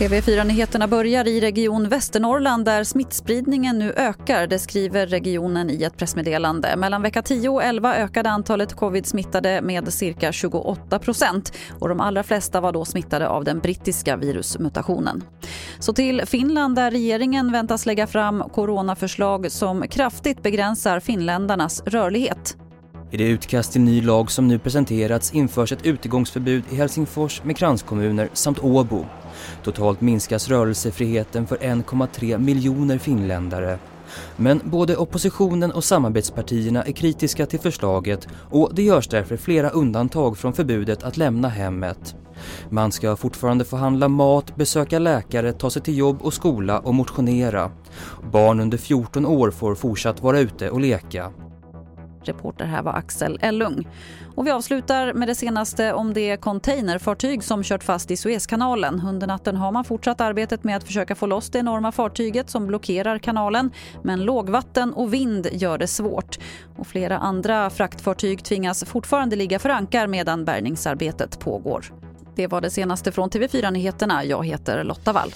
TV4-nyheterna börjar i Region Västernorrland där smittspridningen nu ökar. Det skriver regionen i ett pressmeddelande. Mellan vecka 10 och 11 ökade antalet covid-smittade med cirka 28 procent. Och De allra flesta var då smittade av den brittiska virusmutationen. Så till Finland där regeringen väntas lägga fram coronaförslag som kraftigt begränsar finländarnas rörlighet. I det utkast till ny lag som nu presenterats införs ett utegångsförbud i Helsingfors med kranskommuner samt Åbo. Totalt minskas rörelsefriheten för 1,3 miljoner finländare. Men både oppositionen och samarbetspartierna är kritiska till förslaget och det görs därför flera undantag från förbudet att lämna hemmet. Man ska fortfarande få handla mat, besöka läkare, ta sig till jobb och skola och motionera. Barn under 14 år får fortsatt vara ute och leka. Reporter här var Axel Ellung. Och vi avslutar med det senaste om det containerfartyg som kört fast i Suezkanalen. Under natten har man fortsatt arbetet med att försöka få loss det enorma fartyget som blockerar kanalen. Men lågvatten och vind gör det svårt. Och flera andra fraktfartyg tvingas fortfarande ligga för ankar medan bärgningsarbetet pågår. Det var det senaste från TV4 Nyheterna. Jag heter Lotta Wall.